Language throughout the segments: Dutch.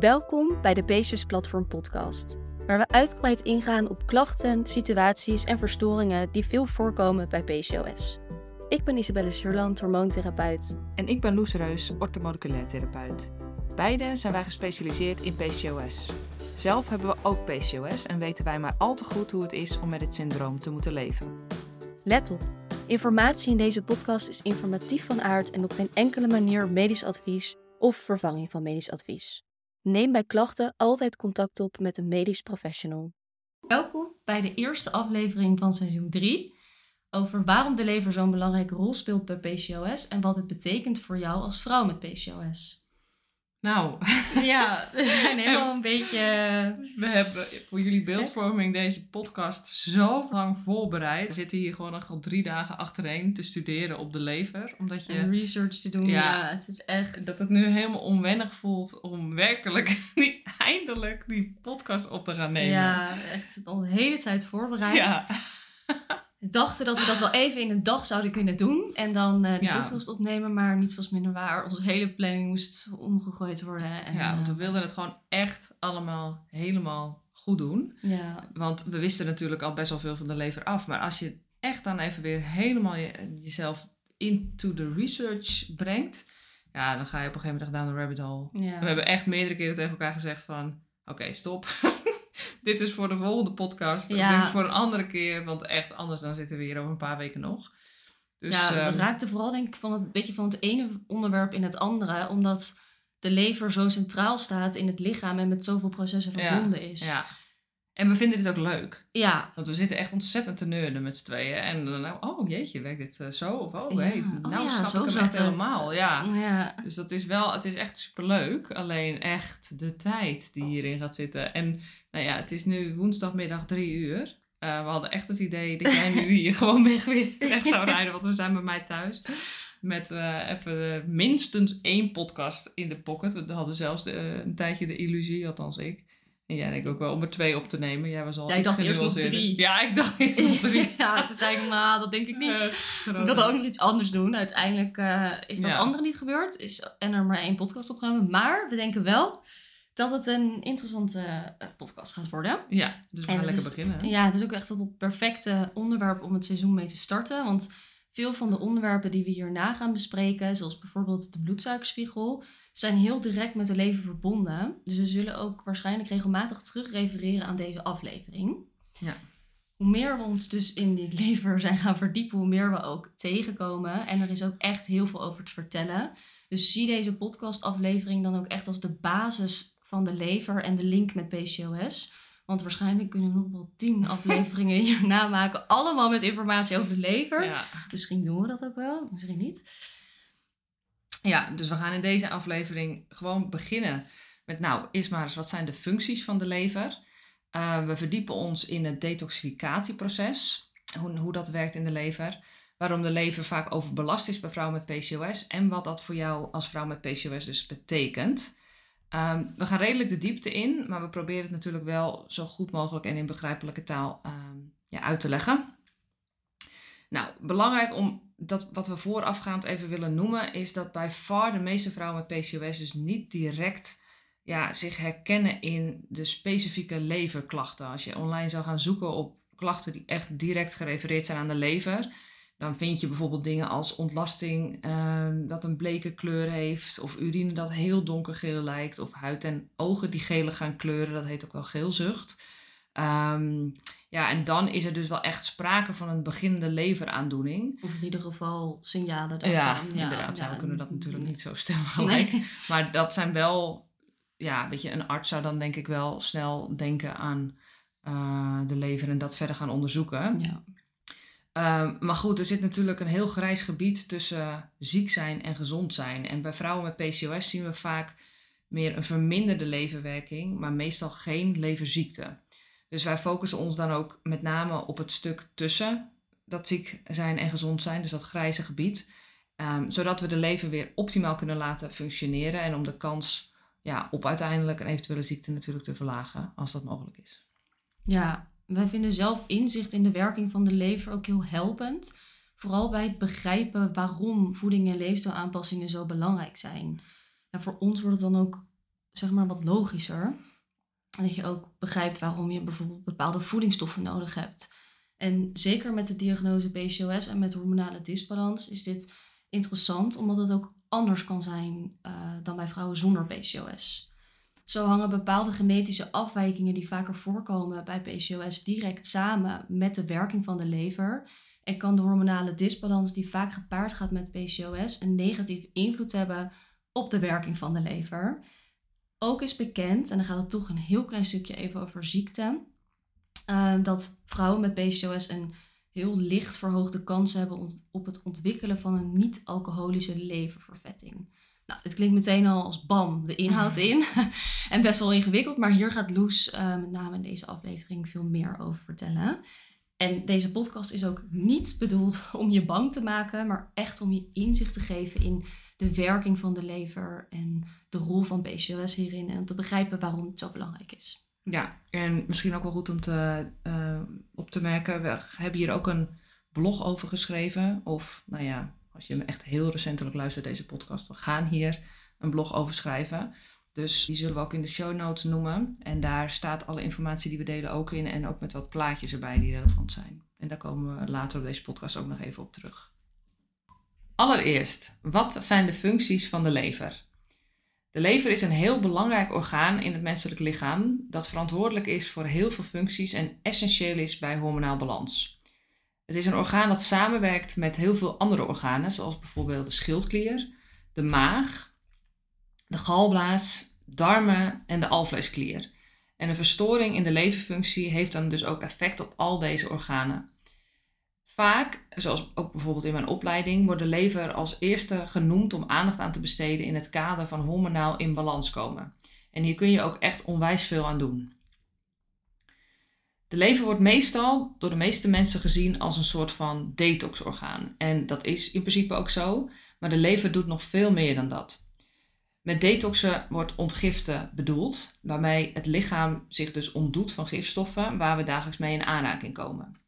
Welkom bij de PCOS Platform Podcast, waar we uitgebreid ingaan op klachten, situaties en verstoringen die veel voorkomen bij PCOS. Ik ben Isabelle Surland, hormoontherapeut. En ik ben Loes Reus, orthomoleculair therapeut. Beide zijn wij gespecialiseerd in PCOS. Zelf hebben we ook PCOS en weten wij maar al te goed hoe het is om met het syndroom te moeten leven. Let op, informatie in deze podcast is informatief van aard en op geen enkele manier medisch advies of vervanging van medisch advies. Neem bij klachten altijd contact op met een medisch professional. Welkom bij de eerste aflevering van seizoen 3 over waarom de lever zo'n belangrijke rol speelt bij PCOS en wat het betekent voor jou als vrouw met PCOS. Nou, Ja, we zijn helemaal een beetje. we hebben voor jullie beeldvorming deze podcast zo lang voorbereid. We zitten hier gewoon al drie dagen achtereen te studeren op de lever. Omdat je En research te doen. Ja. Ja, het is echt. dat het nu helemaal onwennig voelt om werkelijk die, eindelijk die podcast op te gaan nemen. Ja, echt al de hele tijd voorbereid. Ja. Dachten dat we dat wel even in een dag zouden kunnen doen. En dan eh de Ja. podcast opnemen. Maar niets was minder waar. Onze hele planning moest omgegooid worden. En, ja, want we eh, wilden het gewoon echt allemaal helemaal goed doen. ja, Want we wisten natuurlijk al best wel veel van de lever af. Maar als je echt dan even weer helemaal je- jezelf into the research brengt. Ja, dan ga je op een gegeven moment echt down the rabbit hole. ja. We hebben echt meerdere keren tegen elkaar gezegd van... Oké, stop. dit is voor de volgende podcast. Ja. Dit is voor een andere keer. Want echt, anders dan zitten we hier over een paar weken nog. Dus, ja, ehm, we raakten vooral denk ik van het, beetje van het ene onderwerp in het andere. Omdat de lever zo centraal staat in het lichaam. En met zoveel processen Ja, verbonden is. ja. En we vinden dit ook leuk. ja, Want we zitten echt ontzettend te nerden met z'n tweeën. En dan, nou, oh jeetje, werkt dit eh, zo? Of oh, Ja. hey, Oh nou ja, snap zo ik hem zat echt het. helemaal. Ja. ja. Dus dat is wel, het is echt superleuk. Alleen echt de tijd die hierin gaat zitten. En nou ja, het is nu woensdagmiddag drie uur. Eh, we hadden echt het idee dat jij nu hier gewoon weg, weer weg zou rijden. Want we zijn bij mij thuis. Met eh, even minstens één podcast in de pocket. We hadden zelfs de, een tijdje de illusie, althans ik. En jij denk ik ook wel, om er twee op te nemen. Jij was al Ja, ik dacht eerst nog drie. Ja, ik dacht eerst nog drie. ja, toen zei ik, nou, dat denk ik niet. Eh, Ik wilde ook nog iets anders doen. Uiteindelijk eh, is dat Ja. andere niet gebeurd. Is, en er maar één podcast opgenomen. Maar we denken wel dat het een interessante eh, podcast gaat worden. Ja, dus we gaan lekker is- beginnen. Ja, het is ook echt het perfecte onderwerp om het seizoen mee te starten. Want veel van de onderwerpen die we hierna gaan bespreken, zoals bijvoorbeeld de bloedsuikerspiegel, zijn heel direct met de lever verbonden. Dus we zullen ook waarschijnlijk regelmatig terugrefereren aan deze aflevering. Ja. Hoe meer we ons dus in die lever zijn gaan verdiepen, hoe meer we ook tegenkomen. En er is ook echt heel veel over te vertellen. Dus zie deze podcastaflevering dan ook echt als de basis van de lever en de link met PCOS. Want waarschijnlijk kunnen we nog wel tien afleveringen hierna maken. Allemaal met informatie over de lever. Ja. Misschien doen we dat ook wel, misschien niet. Ja, dus we gaan in deze aflevering gewoon beginnen met, nou, eerst maar eens, wat zijn de functies van de lever? Eh, we verdiepen ons in het detoxificatieproces, hoe, hoe dat werkt in de lever, waarom de lever vaak overbelast is bij vrouwen met PCOS en wat dat voor jou als vrouw met PCOS dus betekent. Ehm, we gaan redelijk de diepte in, maar we proberen het natuurlijk wel zo goed mogelijk en in begrijpelijke taal ehm, ja, uit te leggen. Nou, belangrijk om dat wat we voorafgaand even willen noemen, is dat bij far de meeste vrouwen met PCOS dus niet direct ja, zich herkennen in de specifieke leverklachten. Als je online zou gaan zoeken op klachten die echt direct gerefereerd zijn aan de lever, dan vind je bijvoorbeeld dingen als ontlasting ehm, dat een bleke kleur heeft, of urine dat heel donkergeel lijkt, of huid en ogen die gele gaan kleuren, dat heet ook wel geelzucht. Ehm, ja, en dan is er dus wel echt sprake van een beginnende leveraandoening. Of in ieder geval signalen daarvan. Ja, inderdaad. Ja, we kunnen dat natuurlijk niet zo gelijk. Nee. Maar dat zijn wel, ja, weet je, een arts zou dan denk ik wel snel denken aan eh, de lever en dat verder gaan onderzoeken. Ja. Ehm, maar goed, er zit natuurlijk een heel grijs gebied tussen ziek zijn en gezond zijn. En bij vrouwen met PCOS zien we vaak meer een verminderde leverwerking, maar meestal geen leverziekte. Dus wij focussen ons dan ook met name op het stuk tussen dat ziek zijn en gezond zijn, dus dat grijze gebied. Ehm, zodat we de lever weer optimaal kunnen laten functioneren en om de kans ja, op uiteindelijk een eventuele ziekte natuurlijk te verlagen, als dat mogelijk is. Ja, wij vinden zelf inzicht in de werking van de lever ook heel helpend. Vooral bij het begrijpen waarom voeding en leefstijlaanpassingen zo belangrijk zijn. En voor ons wordt het dan ook zeg maar wat logischer. Dat je ook begrijpt waarom je bijvoorbeeld bepaalde voedingsstoffen nodig hebt. En zeker met de diagnose PCOS en met hormonale disbalans is dit interessant, omdat het ook anders kan zijn uh, dan bij vrouwen zonder PCOS. Zo hangen bepaalde genetische afwijkingen die vaker voorkomen bij PCOS direct samen met de werking van de lever. En kan de hormonale disbalans die vaak gepaard gaat met PCOS een negatieve invloed hebben op de werking van de lever. Ook is bekend, en dan gaat het toch een heel klein stukje even over ziekte, uh, dat vrouwen met PCOS een heel licht verhoogde kans hebben op het ontwikkelen van een niet-alcoholische leververvetting. Nou, dit klinkt meteen al als bam, de inhoud in. en best wel ingewikkeld, maar hier gaat Loes uh, met name in deze aflevering veel meer over vertellen. En deze podcast is ook niet bedoeld om je bang te maken, maar echt om je inzicht te geven in de werking van de lever en de rol van PCOS hierin en om te begrijpen waarom het zo belangrijk is. Ja, en misschien ook wel goed om te, uh, op te merken, we hebben hier ook een blog over geschreven. Of nou ja, als je me echt heel recentelijk luistert, deze podcast, we gaan hier een blog over schrijven. Dus die zullen we ook in de show notes noemen. En daar staat alle informatie die we delen ook in. En ook met wat plaatjes erbij die relevant zijn. En daar komen we later op deze podcast ook nog even op terug. Allereerst, wat zijn de functies van de lever? De lever is een heel belangrijk orgaan in het menselijk lichaam dat verantwoordelijk is voor heel veel functies en essentieel is bij hormonaal balans. Het is een orgaan dat samenwerkt met heel veel andere organen, zoals bijvoorbeeld de schildklier, de maag, de galblaas, darmen en de alvleesklier. En een verstoring in de leverfunctie heeft dan dus ook effect op al deze organen. Vaak, zoals ook bijvoorbeeld in mijn opleiding, wordt de lever als eerste genoemd om aandacht aan te besteden in het kader van hormonaal in balans komen. En hier kun je ook echt onwijs veel aan doen. De lever wordt meestal door de meeste mensen gezien als een soort van detoxorgaan. En dat is in principe ook zo, maar de lever doet nog veel meer dan dat. Met detoxen wordt ontgiften bedoeld, waarmee het lichaam zich dus ontdoet van gifstoffen waar we dagelijks mee in aanraking komen.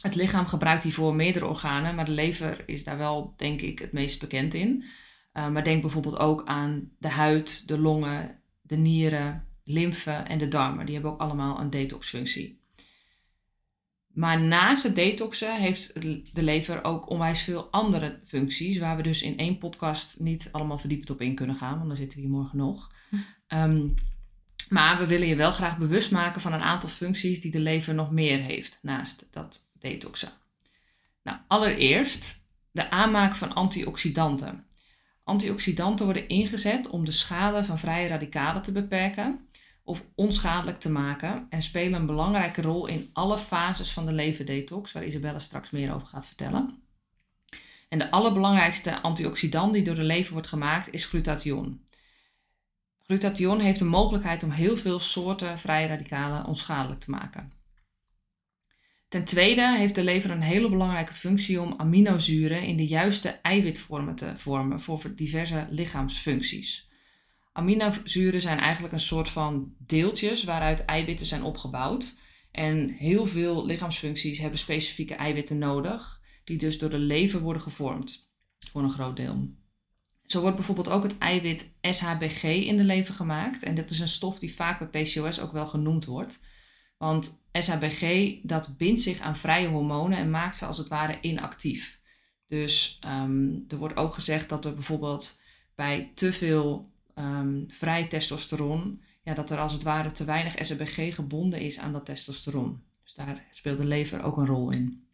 Het lichaam gebruikt hiervoor meerdere organen, maar de lever is daar wel, denk ik, het meest bekend in. Uh, maar denk bijvoorbeeld ook aan de huid, de longen, de nieren, lymfe en de darmen. Die hebben ook allemaal een detoxfunctie. Maar naast het detoxen heeft de lever ook onwijs veel andere functies, waar we dus in één podcast niet allemaal verdiepend op in kunnen gaan, want dan zitten we hier morgen nog. Um, maar we willen je wel graag bewust maken van een aantal functies die de lever nog meer heeft naast dat detoxen. Nou, allereerst de aanmaak van antioxidanten. Antioxidanten worden ingezet om de schade van vrije radicalen te beperken of onschadelijk te maken en spelen een belangrijke rol in alle fases van de leverdetox, waar Isabelle straks meer over gaat vertellen. En de allerbelangrijkste antioxidant die door de lever wordt gemaakt is glutathion. Glutathion heeft de mogelijkheid om heel veel soorten vrije radicalen onschadelijk te maken. Ten tweede heeft de lever een hele belangrijke functie om aminozuren in de juiste eiwitvormen te vormen voor diverse lichaamsfuncties. Aminozuren zijn eigenlijk een soort van deeltjes waaruit eiwitten zijn opgebouwd. En heel veel lichaamsfuncties hebben specifieke eiwitten nodig, die dus door de lever worden gevormd, voor een groot deel. Zo wordt bijvoorbeeld ook het eiwit SHBG in de lever gemaakt. En dat is een stof die vaak bij PCOS ook wel genoemd wordt. Want SHBG dat bindt zich aan vrije hormonen en maakt ze als het ware inactief. Dus ehm, er wordt ook gezegd dat er bijvoorbeeld bij te veel um, vrij testosteron, ja, dat er als het ware te weinig SHBG gebonden is aan dat testosteron. Dus daar speelt de lever ook een rol in.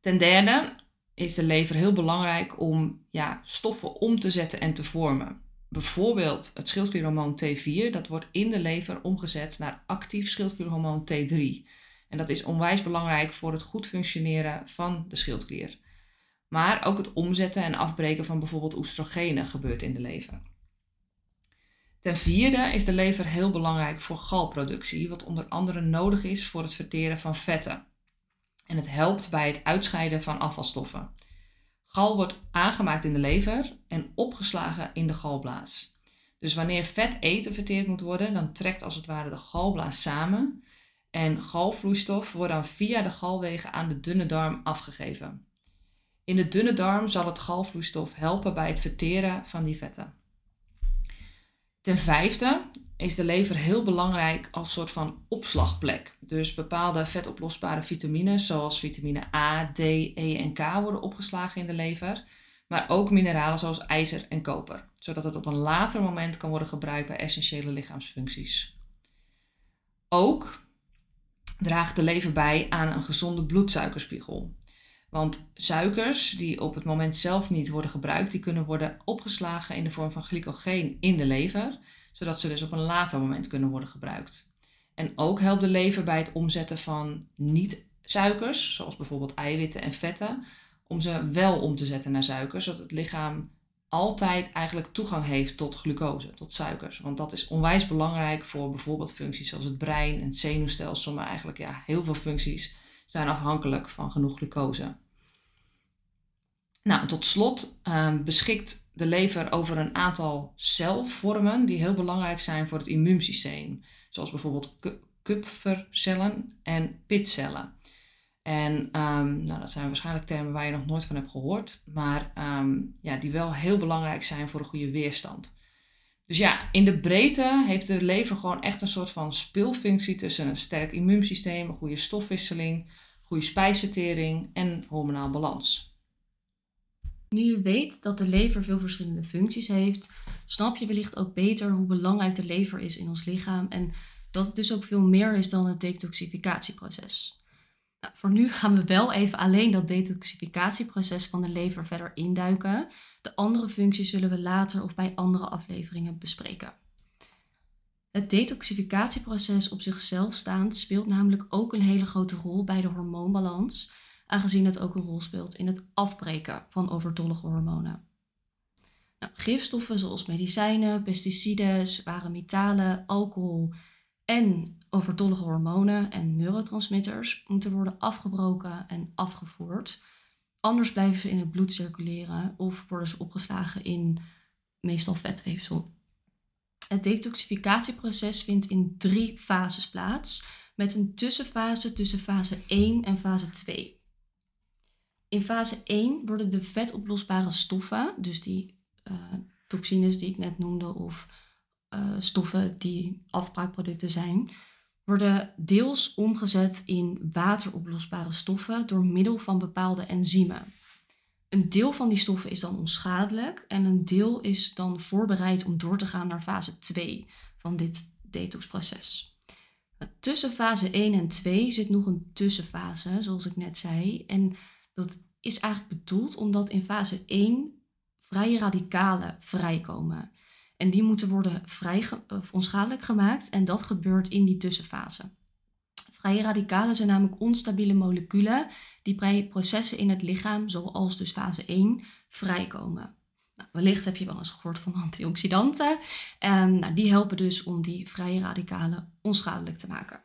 Ten derde is de lever heel belangrijk om ja, stoffen om te zetten en te vormen bijvoorbeeld het schildklierhormoon T4, dat wordt in de lever omgezet naar actief schildklierhormoon T3. En dat is onwijs belangrijk voor het goed functioneren van de schildklier. Maar ook het omzetten en afbreken van bijvoorbeeld oestrogenen gebeurt in de lever. Ten vierde is de lever heel belangrijk voor galproductie, wat onder andere nodig is voor het verteren van vetten. En het helpt bij het uitscheiden van afvalstoffen. Gal wordt aangemaakt in de lever en opgeslagen in de galblaas. Dus wanneer vet eten verteerd moet worden, dan trekt als het ware de galblaas samen en galvloeistof wordt dan via de galwegen aan de dunne darm afgegeven. In de dunne darm zal het galvloeistof helpen bij het verteren van die vetten. Ten vijfde is de lever heel belangrijk als soort van opslagplek. Dus bepaalde vetoplosbare vitamines zoals vitamine A, D, E en K worden opgeslagen in de lever. Maar ook mineralen zoals ijzer en koper, zodat het op een later moment kan worden gebruikt bij essentiële lichaamsfuncties. Ook draagt de lever bij aan een gezonde bloedsuikerspiegel. Want suikers die op het moment zelf niet worden gebruikt, die kunnen worden opgeslagen in de vorm van glycogeen in de lever, zodat ze dus op een later moment kunnen worden gebruikt. En ook helpt de lever bij het omzetten van niet-suikers, zoals bijvoorbeeld eiwitten en vetten, om ze wel om te zetten naar suikers, zodat het lichaam altijd eigenlijk toegang heeft tot glucose, tot suikers. Want dat is onwijs belangrijk voor bijvoorbeeld functies zoals het brein en het zenuwstelsel, maar eigenlijk ja, heel veel functies zijn afhankelijk van genoeg glucose. Nou, tot slot um, beschikt de lever over een aantal celvormen die heel belangrijk zijn voor het immuunsysteem, zoals bijvoorbeeld kupfercellen en pitcellen. En um, nou, dat zijn waarschijnlijk termen waar je nog nooit van hebt gehoord, maar um, ja, die wel heel belangrijk zijn voor een goede weerstand. Dus ja, in de breedte heeft de lever gewoon echt een soort van speelfunctie tussen een sterk immuunsysteem, een goede stofwisseling, goede spijsvertering en hormonaal balans. Nu je weet dat de lever veel verschillende functies heeft, snap je wellicht ook beter hoe belangrijk de lever is in ons lichaam en dat het dus ook veel meer is dan het detoxificatieproces. Nou, voor nu gaan we wel even alleen dat detoxificatieproces van de lever verder induiken. De andere functies zullen we later of bij andere afleveringen bespreken. Het detoxificatieproces op zichzelf staand speelt namelijk ook een hele grote rol bij de hormoonbalans, aangezien het ook een rol speelt in het afbreken van overtollige hormonen. Nou, gifstoffen zoals medicijnen, pesticiden, zware metalen, alcohol en overtollige hormonen en neurotransmitters moeten worden afgebroken en afgevoerd. Anders blijven ze in het bloed circuleren of worden ze opgeslagen in meestal vetweefsel. Het detoxificatieproces vindt in drie fases plaats, met een tussenfase tussen fase 1 en fase 2. In fase 1 worden de vetoplosbare stoffen, dus die uh, toxines die ik net noemde of uh, stoffen die afbraakproducten zijn, worden deels omgezet in wateroplosbare stoffen door middel van bepaalde enzymen. Een deel van die stoffen is dan onschadelijk en een deel is dan voorbereid om door te gaan naar fase 2 van dit detoxproces. Tussen fase 1 en 2 zit nog een tussenfase, zoals ik net zei. En dat is eigenlijk bedoeld omdat in fase 1 vrije radicalen vrijkomen. En die moeten worden vrij of onschadelijk gemaakt en dat gebeurt in die tussenfase. Vrije radicalen zijn namelijk onstabiele moleculen die bij processen in het lichaam, zoals dus fase 1, vrijkomen. Nou, wellicht heb je wel eens gehoord van antioxidanten. Um, nou, die helpen dus om die vrije radicalen onschadelijk te maken.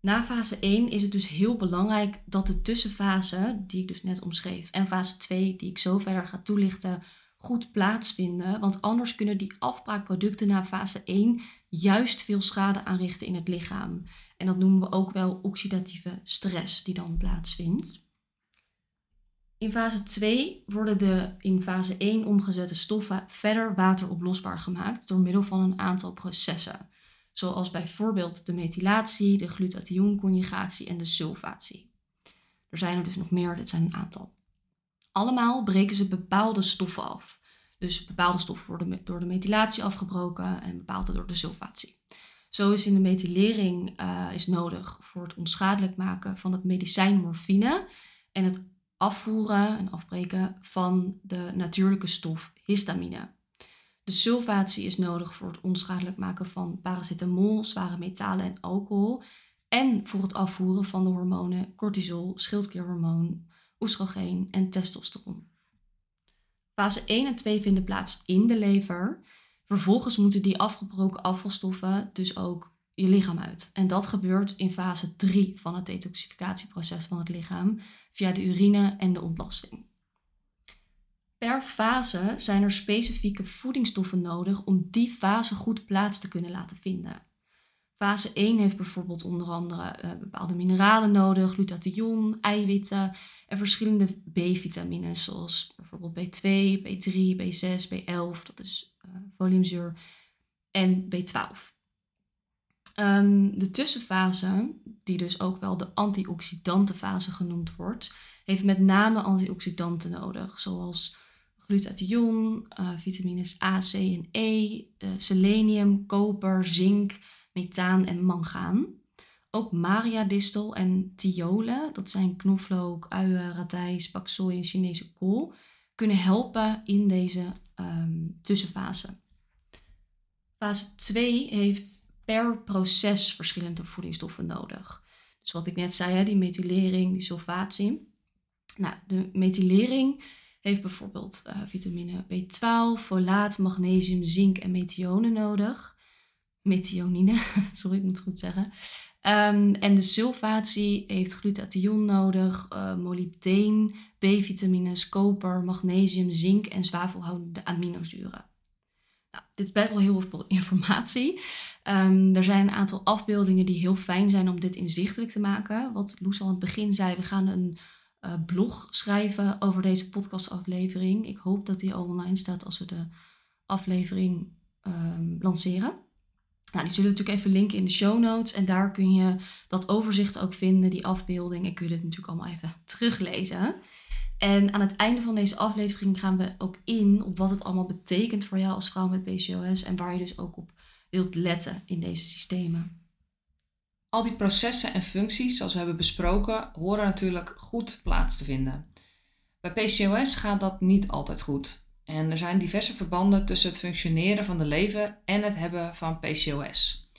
Na fase 1 is het dus heel belangrijk dat de tussenfase, die ik dus net omschreef, en fase 2, die ik zo verder ga toelichten, goed plaatsvinden. Want anders kunnen die afbraakproducten na fase 1 juist veel schade aanrichten in het lichaam. En dat noemen we ook wel oxidatieve stress die dan plaatsvindt. In fase 2 worden de in fase 1 omgezette stoffen verder wateroplosbaar gemaakt door middel van een aantal processen. Zoals bijvoorbeeld de methylatie, de glutathionconjugatie en de sulfatie. Er zijn er dus nog meer, dit zijn een aantal. Allemaal breken ze bepaalde stoffen af. Dus bepaalde stoffen worden door de methylatie afgebroken en bepaalde door de sulfatie. Zo is in de methylering uh, is nodig voor het onschadelijk maken van het medicijn morfine en het afvoeren en afbreken van de natuurlijke stof histamine. De sulfatie is nodig voor het onschadelijk maken van paracetamol, zware metalen en alcohol en voor het afvoeren van de hormonen cortisol, schildklierhormoon, oestrogeen en testosteron. Fase 1 en 2 vinden plaats in de lever. Vervolgens moeten die afgebroken afvalstoffen dus ook je lichaam uit. En dat gebeurt in fase 3 van het detoxificatieproces van het lichaam via de urine en de ontlasting. Per fase zijn er specifieke voedingsstoffen nodig om die fase goed plaats te kunnen laten vinden. Fase 1 heeft bijvoorbeeld onder andere uh, bepaalde mineralen nodig, glutathion, eiwitten en verschillende B-vitamines zoals bijvoorbeeld B2, B3, B6, B11. Dat is uh, foliumzuur en B12. Ehm, de tussenfase, die dus ook wel de antioxidantenfase genoemd wordt, heeft met name antioxidanten nodig, zoals glutathion, uh, vitamines A, C en E, uh, selenium, koper, zink, methaan en mangaan. Ook mariadistel en thiole, dat zijn knoflook, uien, radijs, paksoi en Chinese kool, kunnen helpen in deze um, tussenfase. Fase 2 heeft per proces verschillende voedingsstoffen nodig. Dus wat ik net zei, hè, die methylering, die sulfatie. Nou, de methylering heeft bijvoorbeeld uh, vitamine B12, folaat, magnesium, zink en methionine nodig. Methionine, sorry, ik moet het goed zeggen. Um, en de sulfatie heeft glutathion nodig, uh, molybdeen, B-vitamines, koper, magnesium, zink en zwavelhoudende aminozuren. Nou, dit is best wel heel veel informatie. Um, er zijn een aantal afbeeldingen die heel fijn zijn om dit inzichtelijk te maken. Wat Loes al aan het begin zei, we gaan een uh, blog schrijven over deze podcastaflevering. Ik hoop dat die al online staat als we de aflevering um, lanceren. Nou, die zullen we natuurlijk even linken in de show notes. En daar kun je dat overzicht ook vinden, die afbeelding. En kun je dit natuurlijk allemaal even teruglezen. En aan het einde van deze aflevering gaan we ook in op wat het allemaal betekent voor jou als vrouw met PCOS. En waar je dus ook op wilt letten in deze systemen. Al die processen en functies, zoals we hebben besproken, horen natuurlijk goed plaats te vinden. Bij PCOS gaat dat niet altijd goed. En er zijn diverse verbanden tussen het functioneren van de lever en het hebben van PCOS.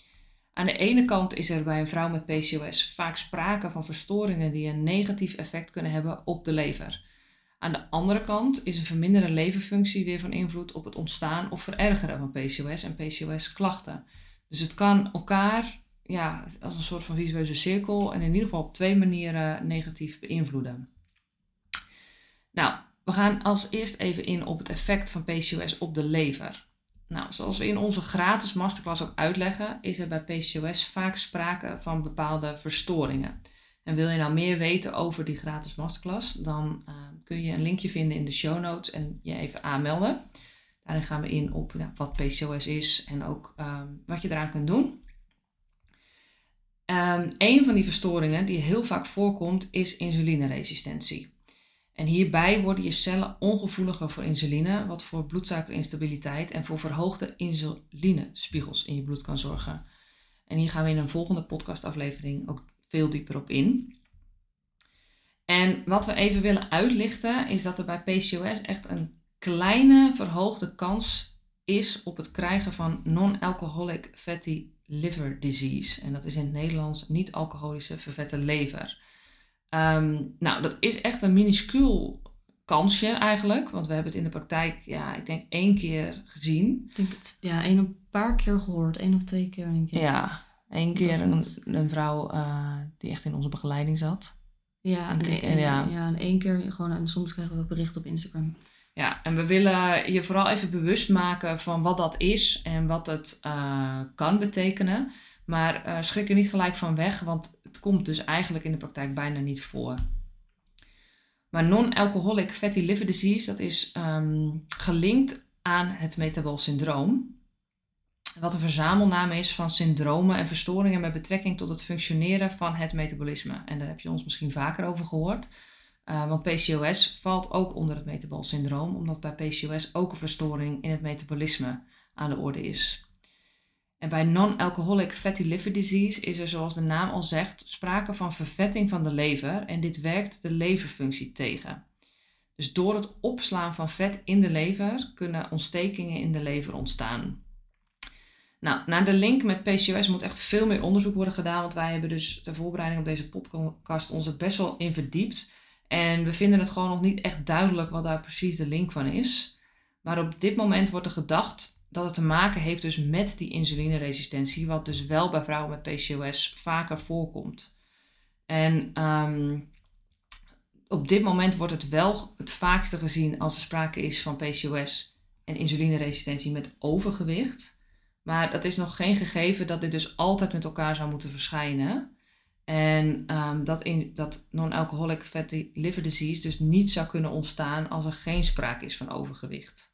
Aan de ene kant is er bij een vrouw met PCOS vaak sprake van verstoringen die een negatief effect kunnen hebben op de lever. Aan de andere kant is een verminderde leverfunctie weer van invloed op het ontstaan of verergeren van PCOS en PCOS-klachten. Dus het kan elkaar ja, als een soort van visueuze cirkel en in ieder geval op twee manieren negatief beïnvloeden. Nou, we gaan als eerst even in op het effect van PCOS op de lever. Nou, zoals we in onze gratis masterclass ook uitleggen, is er bij PCOS vaak sprake van bepaalde verstoringen. En wil je nou meer weten over die gratis masterclass, dan uh, kun je een linkje vinden in de show notes en je even aanmelden. Daarin gaan we in op wat PCOS is en ook um, wat je eraan kunt doen. Um, een van die verstoringen die heel vaak voorkomt is insulineresistentie. En hierbij worden je cellen ongevoeliger voor insuline, wat voor bloedsuikerinstabiliteit en voor verhoogde insulinespiegels in je bloed kan zorgen. En hier gaan we in een volgende podcastaflevering ook veel dieper op in. En wat we even willen uitlichten is dat er bij PCOS echt een kleine verhoogde kans is op het krijgen van non-alcoholic fatty liver disease. En dat is in het Nederlands niet-alcoholische vervette lever. Um, nou, dat is echt een minuscuul kansje eigenlijk. Want we hebben het in de praktijk, ja, ik denk één keer gezien. Ik denk het, ja, één een paar keer gehoord. één of twee keer, denk ik. Ja, één keer een, een vrouw uh, die echt in onze begeleiding zat. Ja, en, en, en, ja. ja, en één keer gewoon, en soms krijgen we bericht op Instagram. Ja, en we willen je vooral even bewust maken van wat dat is en wat het uh, kan betekenen. Maar uh, schrik er niet gelijk van weg, want het komt dus eigenlijk in de praktijk bijna niet voor. Maar non-alcoholic fatty liver disease, dat is um, gelinkt aan het metabol syndroom. Wat een verzamelnaam is van syndromen en verstoringen met betrekking tot het functioneren van het metabolisme. En daar heb je ons misschien vaker over gehoord. Uh, want PCOS valt ook onder het metabolsyndroom, omdat bij PCOS ook een verstoring in het metabolisme aan de orde is. En bij non-alcoholic fatty liver disease is er, zoals de naam al zegt, sprake van vervetting van de lever en dit werkt de leverfunctie tegen. Dus door het opslaan van vet in de lever kunnen ontstekingen in de lever ontstaan. Nou, naar de link met PCOS moet echt veel meer onderzoek worden gedaan, want wij hebben dus ter voorbereiding op deze podcast ons er best wel in verdiept. En we vinden het gewoon nog niet echt duidelijk wat daar precies de link van is. Maar op dit moment wordt er gedacht dat het te maken heeft dus met die insulineresistentie, wat dus wel bij vrouwen met PCOS vaker voorkomt. En um, op dit moment wordt het wel het vaakste gezien als er sprake is van PCOS en insulineresistentie met overgewicht. Maar dat is nog geen gegeven dat dit dus altijd met elkaar zou moeten verschijnen. En um, dat, in, dat non-alcoholic fatty liver disease dus niet zou kunnen ontstaan als er geen sprake is van overgewicht.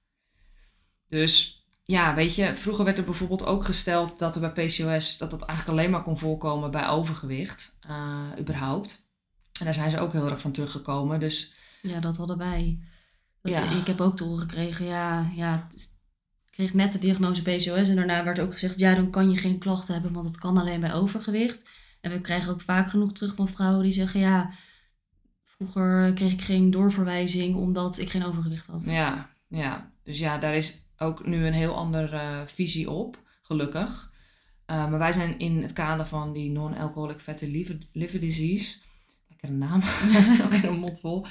Dus ja, weet je, vroeger werd er bijvoorbeeld ook gesteld dat er bij PCOS dat dat eigenlijk alleen maar kon voorkomen bij overgewicht, uh, überhaupt. En daar zijn ze ook heel erg van teruggekomen. Dus ja, dat hadden wij. ja. Ik heb ook te horen gekregen, ja, ja, ik kreeg net de diagnose PCOS en daarna werd ook gezegd, ja, dan kan je geen klachten hebben, want het kan alleen bij overgewicht. En we krijgen ook vaak genoeg terug van vrouwen die zeggen, ja, vroeger kreeg ik geen doorverwijzing omdat ik geen overgewicht had. Ja, ja. Dus ja, daar is ook nu een heel andere uh, visie op, gelukkig. Uh, maar wij zijn in het kader van die non-alcoholic fatty liver, liver disease, lekkere naam, een mond vol,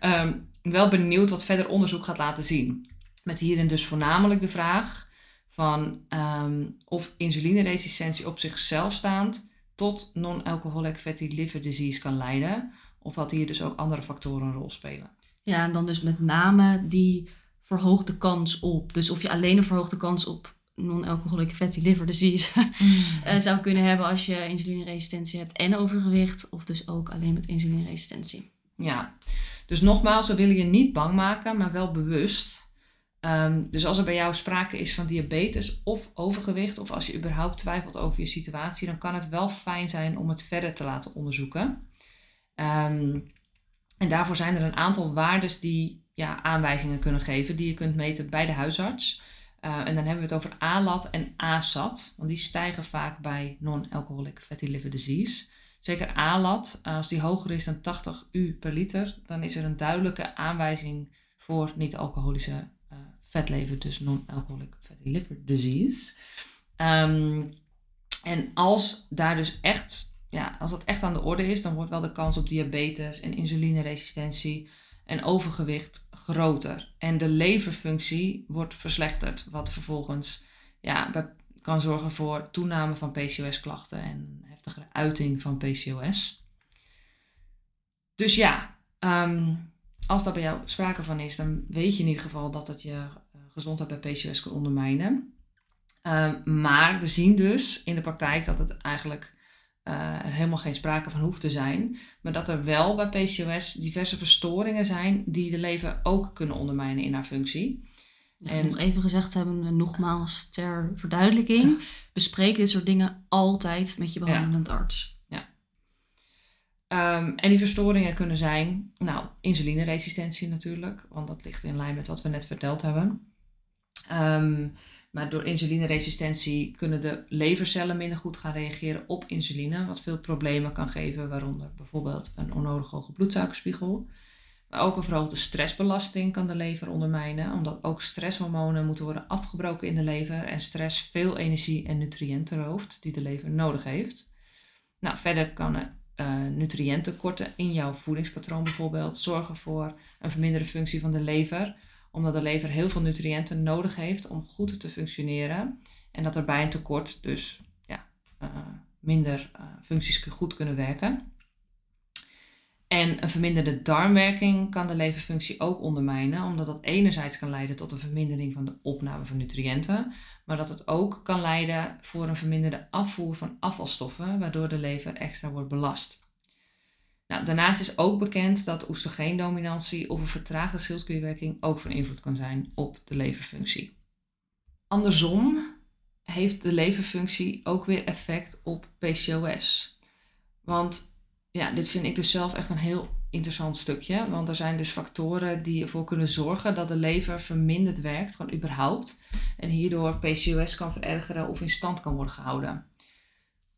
um, wel benieuwd wat verder onderzoek gaat laten zien. Met hierin dus voornamelijk de vraag van um, of insulineresistentie op zichzelf staand tot non-alcoholic fatty liver disease kan leiden. Of dat hier dus ook andere factoren een rol spelen. Ja, en dan dus met name die verhoogde kans op. Dus of je alleen een verhoogde kans op non-alcoholic fatty liver disease mm. Eh, zou kunnen hebben als je insulineresistentie hebt en overgewicht. Of dus ook alleen met insulineresistentie. Ja, dus nogmaals, we willen je niet bang maken, maar wel bewust. Ehm, dus als er bij jou sprake is van diabetes of overgewicht, of als je überhaupt twijfelt over je situatie, dan kan het wel fijn zijn om het verder te laten onderzoeken. Ehm, en daarvoor zijn er een aantal waarden die ja, aanwijzingen kunnen geven die je kunt meten bij de huisarts. Uh, en dan hebben we het over ALAT en ASAT, want die stijgen vaak bij non-alcoholic fatty liver disease. Zeker ALAT, als die hoger is dan 80 u per liter, dan is er een duidelijke aanwijzing voor niet-alcoholische vetlever, dus non-alcoholic fatty liver disease. Um, en als daar dus echt, ja, als dat echt aan de orde is, dan wordt wel de kans op diabetes en insulineresistentie en overgewicht groter. En de leverfunctie wordt verslechterd, wat vervolgens ja, kan zorgen voor toename van PCOS-klachten en heftigere uiting van PCOS. Dus ja, ehm, als daar bij jou sprake van is, dan weet je in ieder geval dat het je gezondheid bij PCOS kan ondermijnen. Um, maar we zien dus in de praktijk dat het eigenlijk uh, er helemaal geen sprake van hoeft te zijn. Maar dat er wel bij PCOS diverse verstoringen zijn die de lever ook kunnen ondermijnen in haar functie. en nog even gezegd hebben, nogmaals ter verduidelijking, bespreek dit soort dingen altijd met je behandelend arts. Ja. Um, en die verstoringen kunnen zijn, nou, insulineresistentie natuurlijk, want dat ligt in lijn met wat we net verteld hebben. Um, maar door insulineresistentie kunnen de levercellen minder goed gaan reageren op insuline, wat veel problemen kan geven, waaronder bijvoorbeeld een onnodig hoge bloedsuikerspiegel. Maar ook een verhoogde stressbelasting kan de lever ondermijnen, omdat ook stresshormonen moeten worden afgebroken in de lever en stress veel energie en nutriënten rooft die de lever nodig heeft. Nou, verder kan uh, nutriëntenkorten in jouw voedingspatroon bijvoorbeeld zorgen voor een verminderde functie van de lever omdat de lever heel veel nutriënten nodig heeft om goed te functioneren. En dat er bij een tekort dus ja, uh, minder uh, functies goed kunnen werken. En een verminderde darmwerking kan de leverfunctie ook ondermijnen, omdat dat enerzijds kan leiden tot een vermindering van de opname van nutriënten, maar dat het ook kan leiden voor een verminderde afvoer van afvalstoffen, waardoor de lever extra wordt belast. Nou, daarnaast is ook bekend dat oestrogeendominantie of een vertraagde schildklierwerking ook van invloed kan zijn op de leverfunctie. Andersom heeft de leverfunctie ook weer effect op PCOS. Want ja, dit vind ik dus zelf echt een heel interessant stukje. Want er zijn dus factoren die ervoor kunnen zorgen dat de lever verminderd werkt, gewoon überhaupt. En hierdoor PCOS kan verergeren of in stand kan worden gehouden.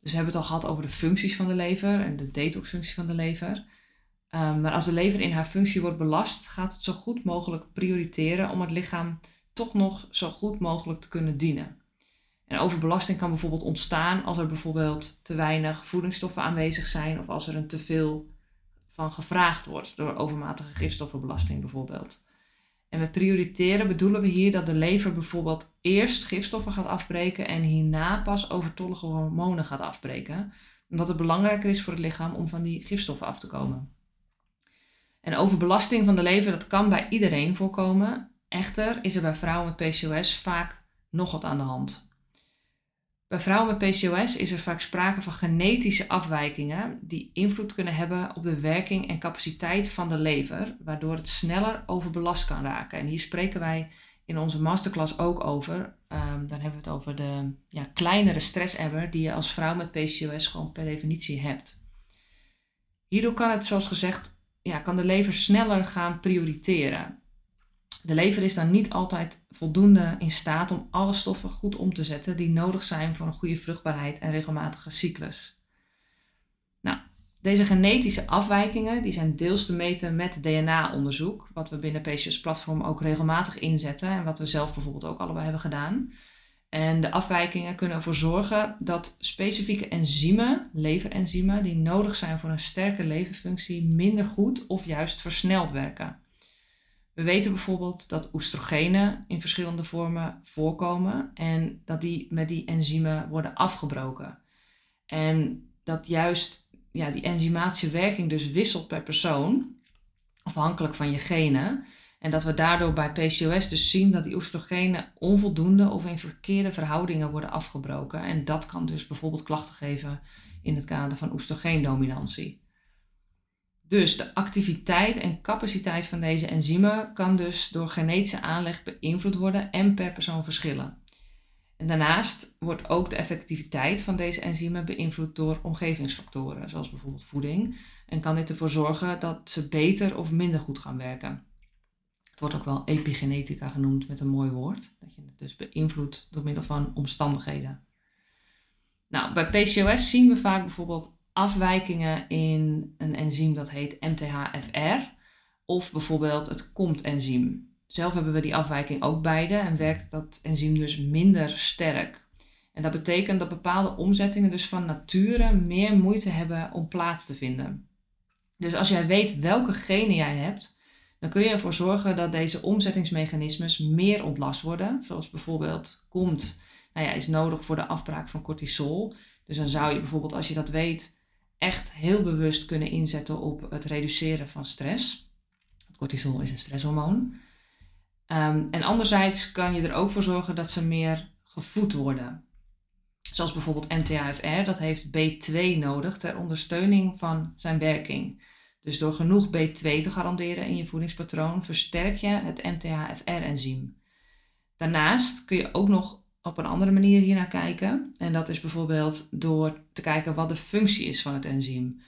Dus we hebben het al gehad over de functies van de lever en de detoxfunctie van de lever. Um, maar als de lever in haar functie wordt belast, gaat het zo goed mogelijk prioriteren om het lichaam toch nog zo goed mogelijk te kunnen dienen. En overbelasting kan bijvoorbeeld ontstaan als er bijvoorbeeld te weinig voedingsstoffen aanwezig zijn of als er een teveel van gevraagd wordt door overmatige gifstoffenbelasting bijvoorbeeld. En met prioriteren bedoelen we hier dat de lever bijvoorbeeld eerst gifstoffen gaat afbreken en hierna pas overtollige hormonen gaat afbreken. Omdat het belangrijker is voor het lichaam om van die gifstoffen af te komen. En overbelasting van de lever, dat kan bij iedereen voorkomen. Echter is er bij vrouwen met PCOS vaak nog wat aan de hand. Bij vrouwen met PCOS is er vaak sprake van genetische afwijkingen die invloed kunnen hebben op de werking en capaciteit van de lever, waardoor het sneller overbelast kan raken. En hier spreken wij in onze masterclass ook over. Um, dan hebben we het over de ja, kleinere stress-emmer die je als vrouw met PCOS gewoon per definitie hebt. Hierdoor kan het, zoals gezegd, ja, kan de lever sneller gaan prioriteren. De lever is dan niet altijd voldoende in staat om alle stoffen goed om te zetten die nodig zijn voor een goede vruchtbaarheid en regelmatige cyclus. Nou, deze genetische afwijkingen die zijn deels te meten met DNA-onderzoek, wat we binnen PCOS Platform ook regelmatig inzetten en wat we zelf bijvoorbeeld ook allebei hebben gedaan. En de afwijkingen kunnen ervoor zorgen dat specifieke enzymen, leverenzymen, die nodig zijn voor een sterke leverfunctie, minder goed of juist versneld werken. We weten bijvoorbeeld dat oestrogenen in verschillende vormen voorkomen en dat die met die enzymen worden afgebroken. En dat juist ja, die enzymatische werking dus wisselt per persoon, afhankelijk van je genen. En dat we daardoor bij PCOS dus zien dat die oestrogenen onvoldoende of in verkeerde verhoudingen worden afgebroken. En dat kan dus bijvoorbeeld klachten geven in het kader van oestrogeendominantie. Dus de activiteit en capaciteit van deze enzymen kan dus door genetische aanleg beïnvloed worden en per persoon verschillen. En daarnaast wordt ook de effectiviteit van deze enzymen beïnvloed door omgevingsfactoren, zoals bijvoorbeeld voeding. En kan dit ervoor zorgen dat ze beter of minder goed gaan werken. Het wordt ook wel epigenetica genoemd met een mooi woord. Dat je het dus beïnvloedt door middel van omstandigheden. Nou, bij PCOS zien we vaak bijvoorbeeld afwijkingen in een enzym dat heet MTHFR of bijvoorbeeld het COMT-enzym. Zelf hebben we die afwijking ook beide en werkt dat enzym dus minder sterk. En dat betekent dat bepaalde omzettingen dus van nature meer moeite hebben om plaats te vinden. Dus als jij weet welke genen jij hebt, dan kun je ervoor zorgen dat deze omzettingsmechanismes meer ontlast worden. Zoals bijvoorbeeld komt, nou ja, is nodig voor de afbraak van cortisol. Dus dan zou je bijvoorbeeld, als je dat weet, echt heel bewust kunnen inzetten op het reduceren van stress. Cortisol is een stresshormoon. Um, en anderzijds kan je er ook voor zorgen dat ze meer gevoed worden. Zoals bijvoorbeeld MTHFR, dat heeft B2 nodig ter ondersteuning van zijn werking. Dus door genoeg B2 te garanderen in je voedingspatroon versterk je het MTHFR-enzym. Daarnaast kun je ook nog op een andere manier hiernaar kijken. En dat is bijvoorbeeld door te kijken wat de functie is van het enzym.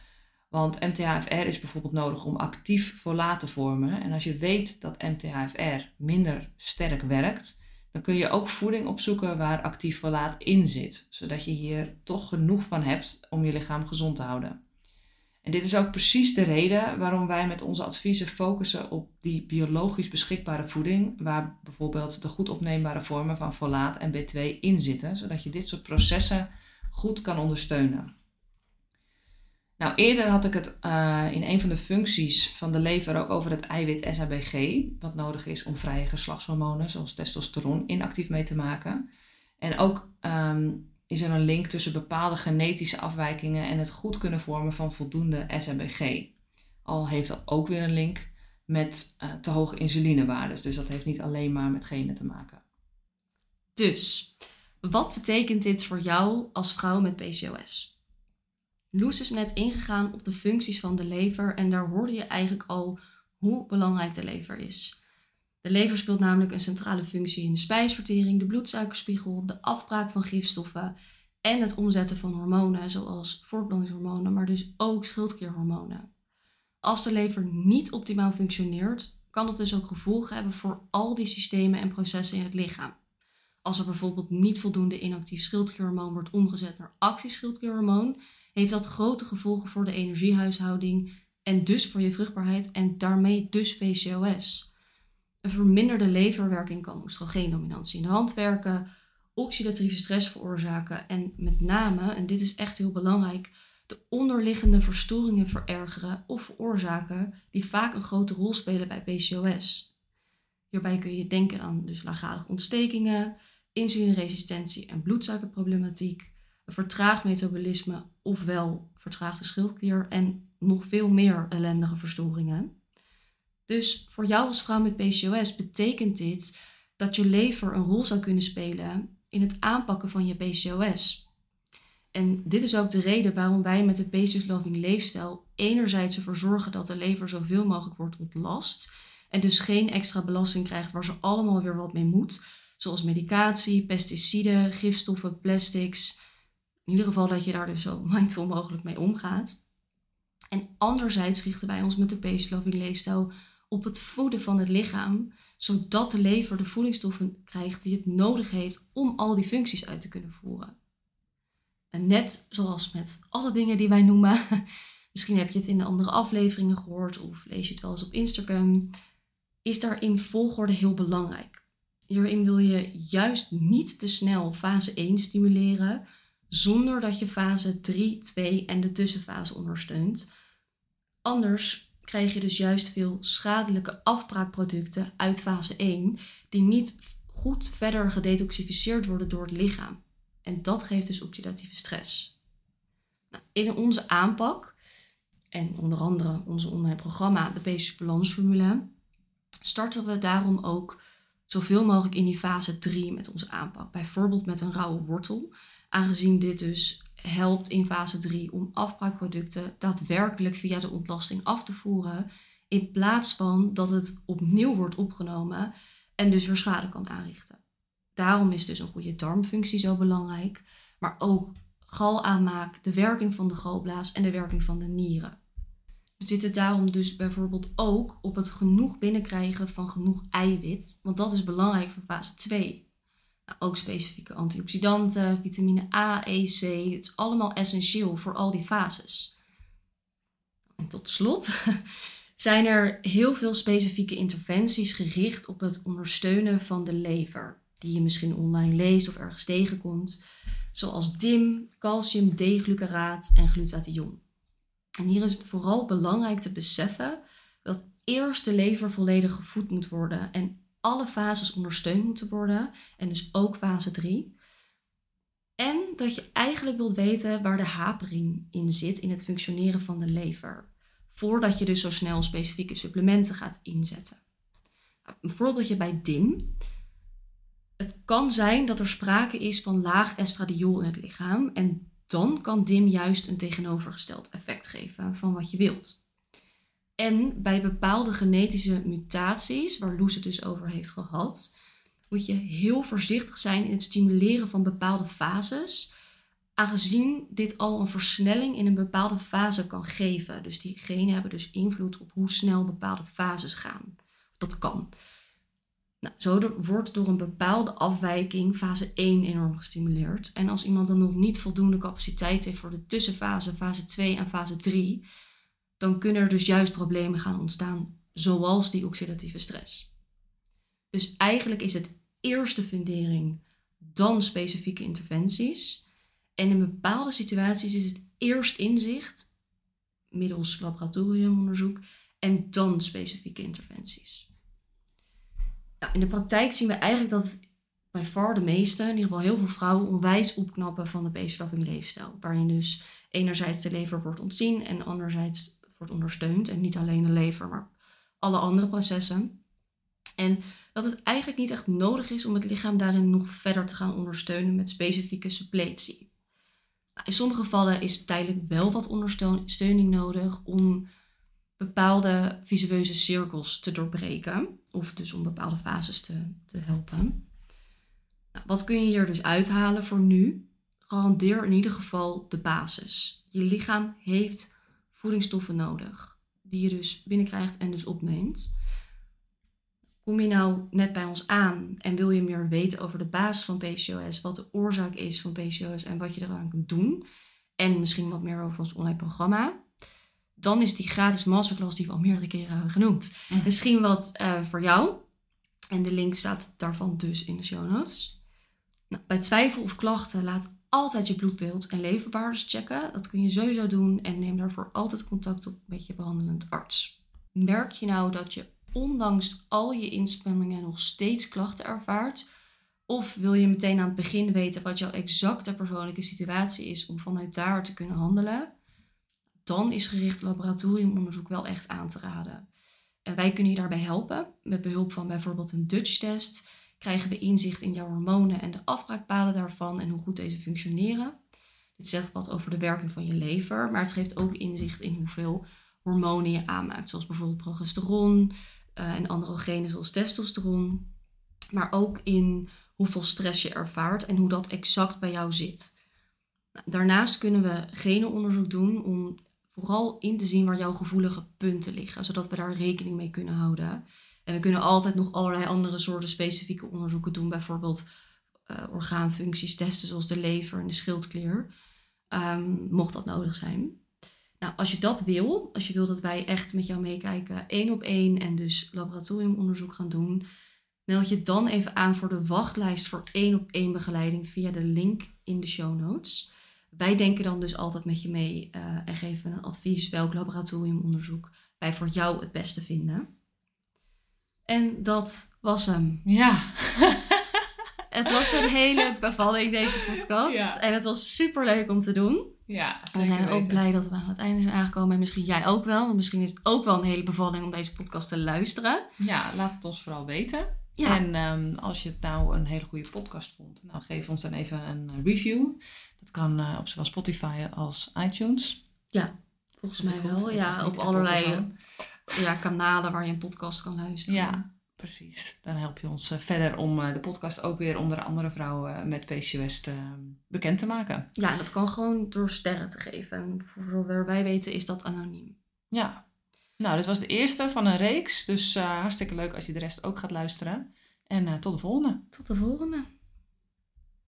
Want MTHFR is bijvoorbeeld nodig om actief folaat te vormen. En als je weet dat MTHFR minder sterk werkt, dan kun je ook voeding opzoeken waar actief folaat in zit. Zodat je hier toch genoeg van hebt om je lichaam gezond te houden. En dit is ook precies de reden waarom wij met onze adviezen focussen op die biologisch beschikbare voeding, waar bijvoorbeeld de goed opneembare vormen van folaat en B2 in zitten, zodat je dit soort processen goed kan ondersteunen. Nou, eerder had ik het uh, in een van de functies van de lever ook over het eiwit SABG, wat nodig is om vrije geslachtshormonen zoals testosteron inactief mee te maken. En ook um, is er een link tussen bepaalde genetische afwijkingen en het goed kunnen vormen van voldoende SABG. Al heeft dat ook weer een link met uh, te hoge insulinewaardes. Dus dat heeft niet alleen maar met genen te maken. Dus, wat betekent dit voor jou als vrouw met PCOS? Loes is net ingegaan op de functies van de lever en daar hoorde je eigenlijk al hoe belangrijk de lever is. De lever speelt namelijk een centrale functie in de spijsvertering, de bloedsuikerspiegel, de afbraak van gifstoffen en het omzetten van hormonen zoals voortplantingshormonen, maar dus ook schildklierhormonen. Als de lever niet optimaal functioneert, kan dat dus ook gevolgen hebben voor al die systemen en processen in het lichaam. Als er bijvoorbeeld niet voldoende inactief schildklierhormoon wordt omgezet naar actief schildklierhormoon, heeft dat grote gevolgen voor de energiehuishouding en dus voor je vruchtbaarheid en daarmee dus PCOS. Een verminderde leverwerking kan oestrogeendominantie in de hand werken, oxidatieve stress veroorzaken en met name, en dit is echt heel belangrijk, de onderliggende verstoringen verergeren of veroorzaken die vaak een grote rol spelen bij PCOS. Hierbij kun je denken aan dus laaggradige ontstekingen, insulineresistentie en bloedsuikerproblematiek, vertraagd metabolisme ofwel vertraagde schildklier en nog veel meer ellendige verstoringen. Dus voor jou als vrouw met PCOS betekent dit dat je lever een rol zou kunnen spelen in het aanpakken van je PCOS. En dit is ook de reden waarom wij met de PCOS Loving leefstijl enerzijds ervoor zorgen dat de lever zoveel mogelijk wordt ontlast en dus geen extra belasting krijgt waar ze allemaal weer wat mee moet. Zoals medicatie, pesticiden, gifstoffen, plastics. In ieder geval dat je daar dus zo mindful mogelijk mee omgaat. En anderzijds richten wij ons met de Peace Loving leefstijl op het voeden van het lichaam, zodat de lever de voedingsstoffen krijgt die het nodig heeft om al die functies uit te kunnen voeren. En net zoals met alle dingen die wij noemen, misschien heb je het in de andere afleveringen gehoord of lees je het wel eens op Instagram, is daarin volgorde heel belangrijk. Hierin wil je juist niet te snel fase 1 stimuleren, zonder dat je fase 3, 2 en de tussenfase ondersteunt. Anders krijg je dus juist veel schadelijke afbraakproducten uit fase 1, die niet goed verder gedetoxificeerd worden door het lichaam. En dat geeft dus oxidatieve stress. Nou, in onze aanpak, en onder andere onze online programma, de Basic Balansformule, starten we daarom ook zoveel mogelijk in die fase 3 met onze aanpak. Bijvoorbeeld met een rauwe wortel, aangezien dit dus helpt in fase 3 om afbraakproducten daadwerkelijk via de ontlasting af te voeren, in plaats van dat het opnieuw wordt opgenomen en dus weer schade kan aanrichten. Daarom is dus een goede darmfunctie zo belangrijk, maar ook galaanmaak, de werking van de galblaas en de werking van de nieren. We zitten daarom dus bijvoorbeeld ook op het genoeg binnenkrijgen van genoeg eiwit, want dat is belangrijk voor fase 2. Ook specifieke antioxidanten, vitamine A, E, C, het is allemaal essentieel voor al die fases. En tot slot zijn er heel veel specifieke interventies gericht op het ondersteunen van de lever, die je misschien online leest of ergens tegenkomt, zoals DIM, calcium D-glucaraat en glutathion. En hier is het vooral belangrijk te beseffen dat eerst de lever volledig gevoed moet worden en alle fases ondersteund moeten worden, en dus ook fase 3. En dat je eigenlijk wilt weten waar de hapering in zit in het functioneren van de lever, voordat je dus zo snel specifieke supplementen gaat inzetten. Een voorbeeldje bij DIN. Het kan zijn dat er sprake is van laag estradiol in het lichaam en dan kan DIM juist een tegenovergesteld effect geven van wat je wilt. En bij bepaalde genetische mutaties, waar Loes het dus over heeft gehad, moet je heel voorzichtig zijn in het stimuleren van bepaalde fases, aangezien dit al een versnelling in een bepaalde fase kan geven. Dus die genen hebben dus invloed op hoe snel bepaalde fases gaan. Dat kan. Nou, zo wordt door een bepaalde afwijking fase 1 enorm gestimuleerd. En als iemand dan nog niet voldoende capaciteit heeft voor de tussenfase, fase 2 en fase 3, dan kunnen er dus juist problemen gaan ontstaan, zoals die oxidatieve stress. Dus eigenlijk is het eerste fundering, dan specifieke interventies. En in bepaalde situaties is het eerst inzicht, middels laboratoriumonderzoek, en dan specifieke interventies nou, in de praktijk zien we eigenlijk dat bij far de meeste, in ieder geval heel veel vrouwen, onwijs opknappen van de beestloving leefstijl. Waarin dus enerzijds de lever wordt ontzien en anderzijds wordt ondersteund. En niet alleen de lever, maar alle andere processen. En dat het eigenlijk niet echt nodig is om het lichaam daarin nog verder te gaan ondersteunen met specifieke suppletie. Nou, in sommige gevallen is tijdelijk wel wat ondersteuning nodig om bepaalde visueuze cirkels te doorbreken. Of dus om bepaalde fases te, te helpen. Nou, wat kun je hier dus uithalen voor nu? Garandeer in ieder geval de basis. Je lichaam heeft voedingsstoffen nodig. Die je dus binnenkrijgt en dus opneemt. Kom je nou net bij ons aan en wil je meer weten over de basis van PCOS, wat de oorzaak is van PCOS en wat je eraan kunt doen, en misschien wat meer over ons online programma, dan is die gratis masterclass die we al meerdere keren hebben genoemd. Mhm. Misschien wat uh, voor jou. En de link staat daarvan dus in de show notes. Nou, bij twijfel of klachten laat altijd je bloedbeeld en leverwaardes checken. Dat kun je sowieso doen en neem daarvoor altijd contact op met je behandelend arts. Merk je nou dat je ondanks al je inspanningen nog steeds klachten ervaart? Of wil je meteen aan het begin weten wat jouw exacte persoonlijke situatie is om vanuit daar te kunnen handelen? dan is gericht laboratoriumonderzoek wel echt aan te raden. En wij kunnen je daarbij helpen. Met behulp van bijvoorbeeld een Dutch-test krijgen we inzicht in jouw hormonen en de afbraakpaden daarvan en hoe goed deze functioneren. Dit zegt wat over de werking van je lever, maar het geeft ook inzicht in hoeveel hormonen je aanmaakt, zoals bijvoorbeeld progesteron, eh, en androgenen zoals testosteron. Maar ook in hoeveel stress je ervaart en hoe dat exact bij jou zit. Nou, daarnaast kunnen we genenonderzoek doen om vooral in te zien waar jouw gevoelige punten liggen, zodat we daar rekening mee kunnen houden. En we kunnen altijd nog allerlei andere soorten specifieke onderzoeken doen, bijvoorbeeld uh, orgaanfuncties testen zoals de lever en de schildklier, um, mocht dat nodig zijn. Nou, als je dat wil, als je wil dat wij echt met jou meekijken, één op één en dus laboratoriumonderzoek gaan doen, meld je dan even aan voor de wachtlijst voor één op één begeleiding via de link in de show notes. Wij denken dan dus altijd met je mee uh, en geven een advies welk laboratoriumonderzoek wij voor jou het beste vinden. En dat was hem. Ja. het was een hele bevalling, deze podcast. En het was super leuk om te doen. Ja, we zijn ook blij dat we aan het einde zijn aangekomen. En misschien jij ook wel. Want misschien is het ook wel een hele bevalling om deze podcast te luisteren. Ja, laat het ons vooral weten. Ja. En um, als je het nou een hele goede podcast vond, nou geef ons dan even een review. Dat kan uh, op zowel Spotify als iTunes. Ja, volgens mij wel. Ja, op allerlei ja, kanalen waar je een podcast kan luisteren. Ja, precies. Dan help je ons uh, verder om uh, de podcast ook weer onder andere vrouwen met PCOS te, bekend te maken. Ja, en dat kan gewoon door sterren te geven. En voor zover wij weten is dat anoniem. Ja, nou, dit was de eerste van een reeks. Dus uh, hartstikke leuk als je de rest ook gaat luisteren. En uh, tot de volgende. Tot de volgende.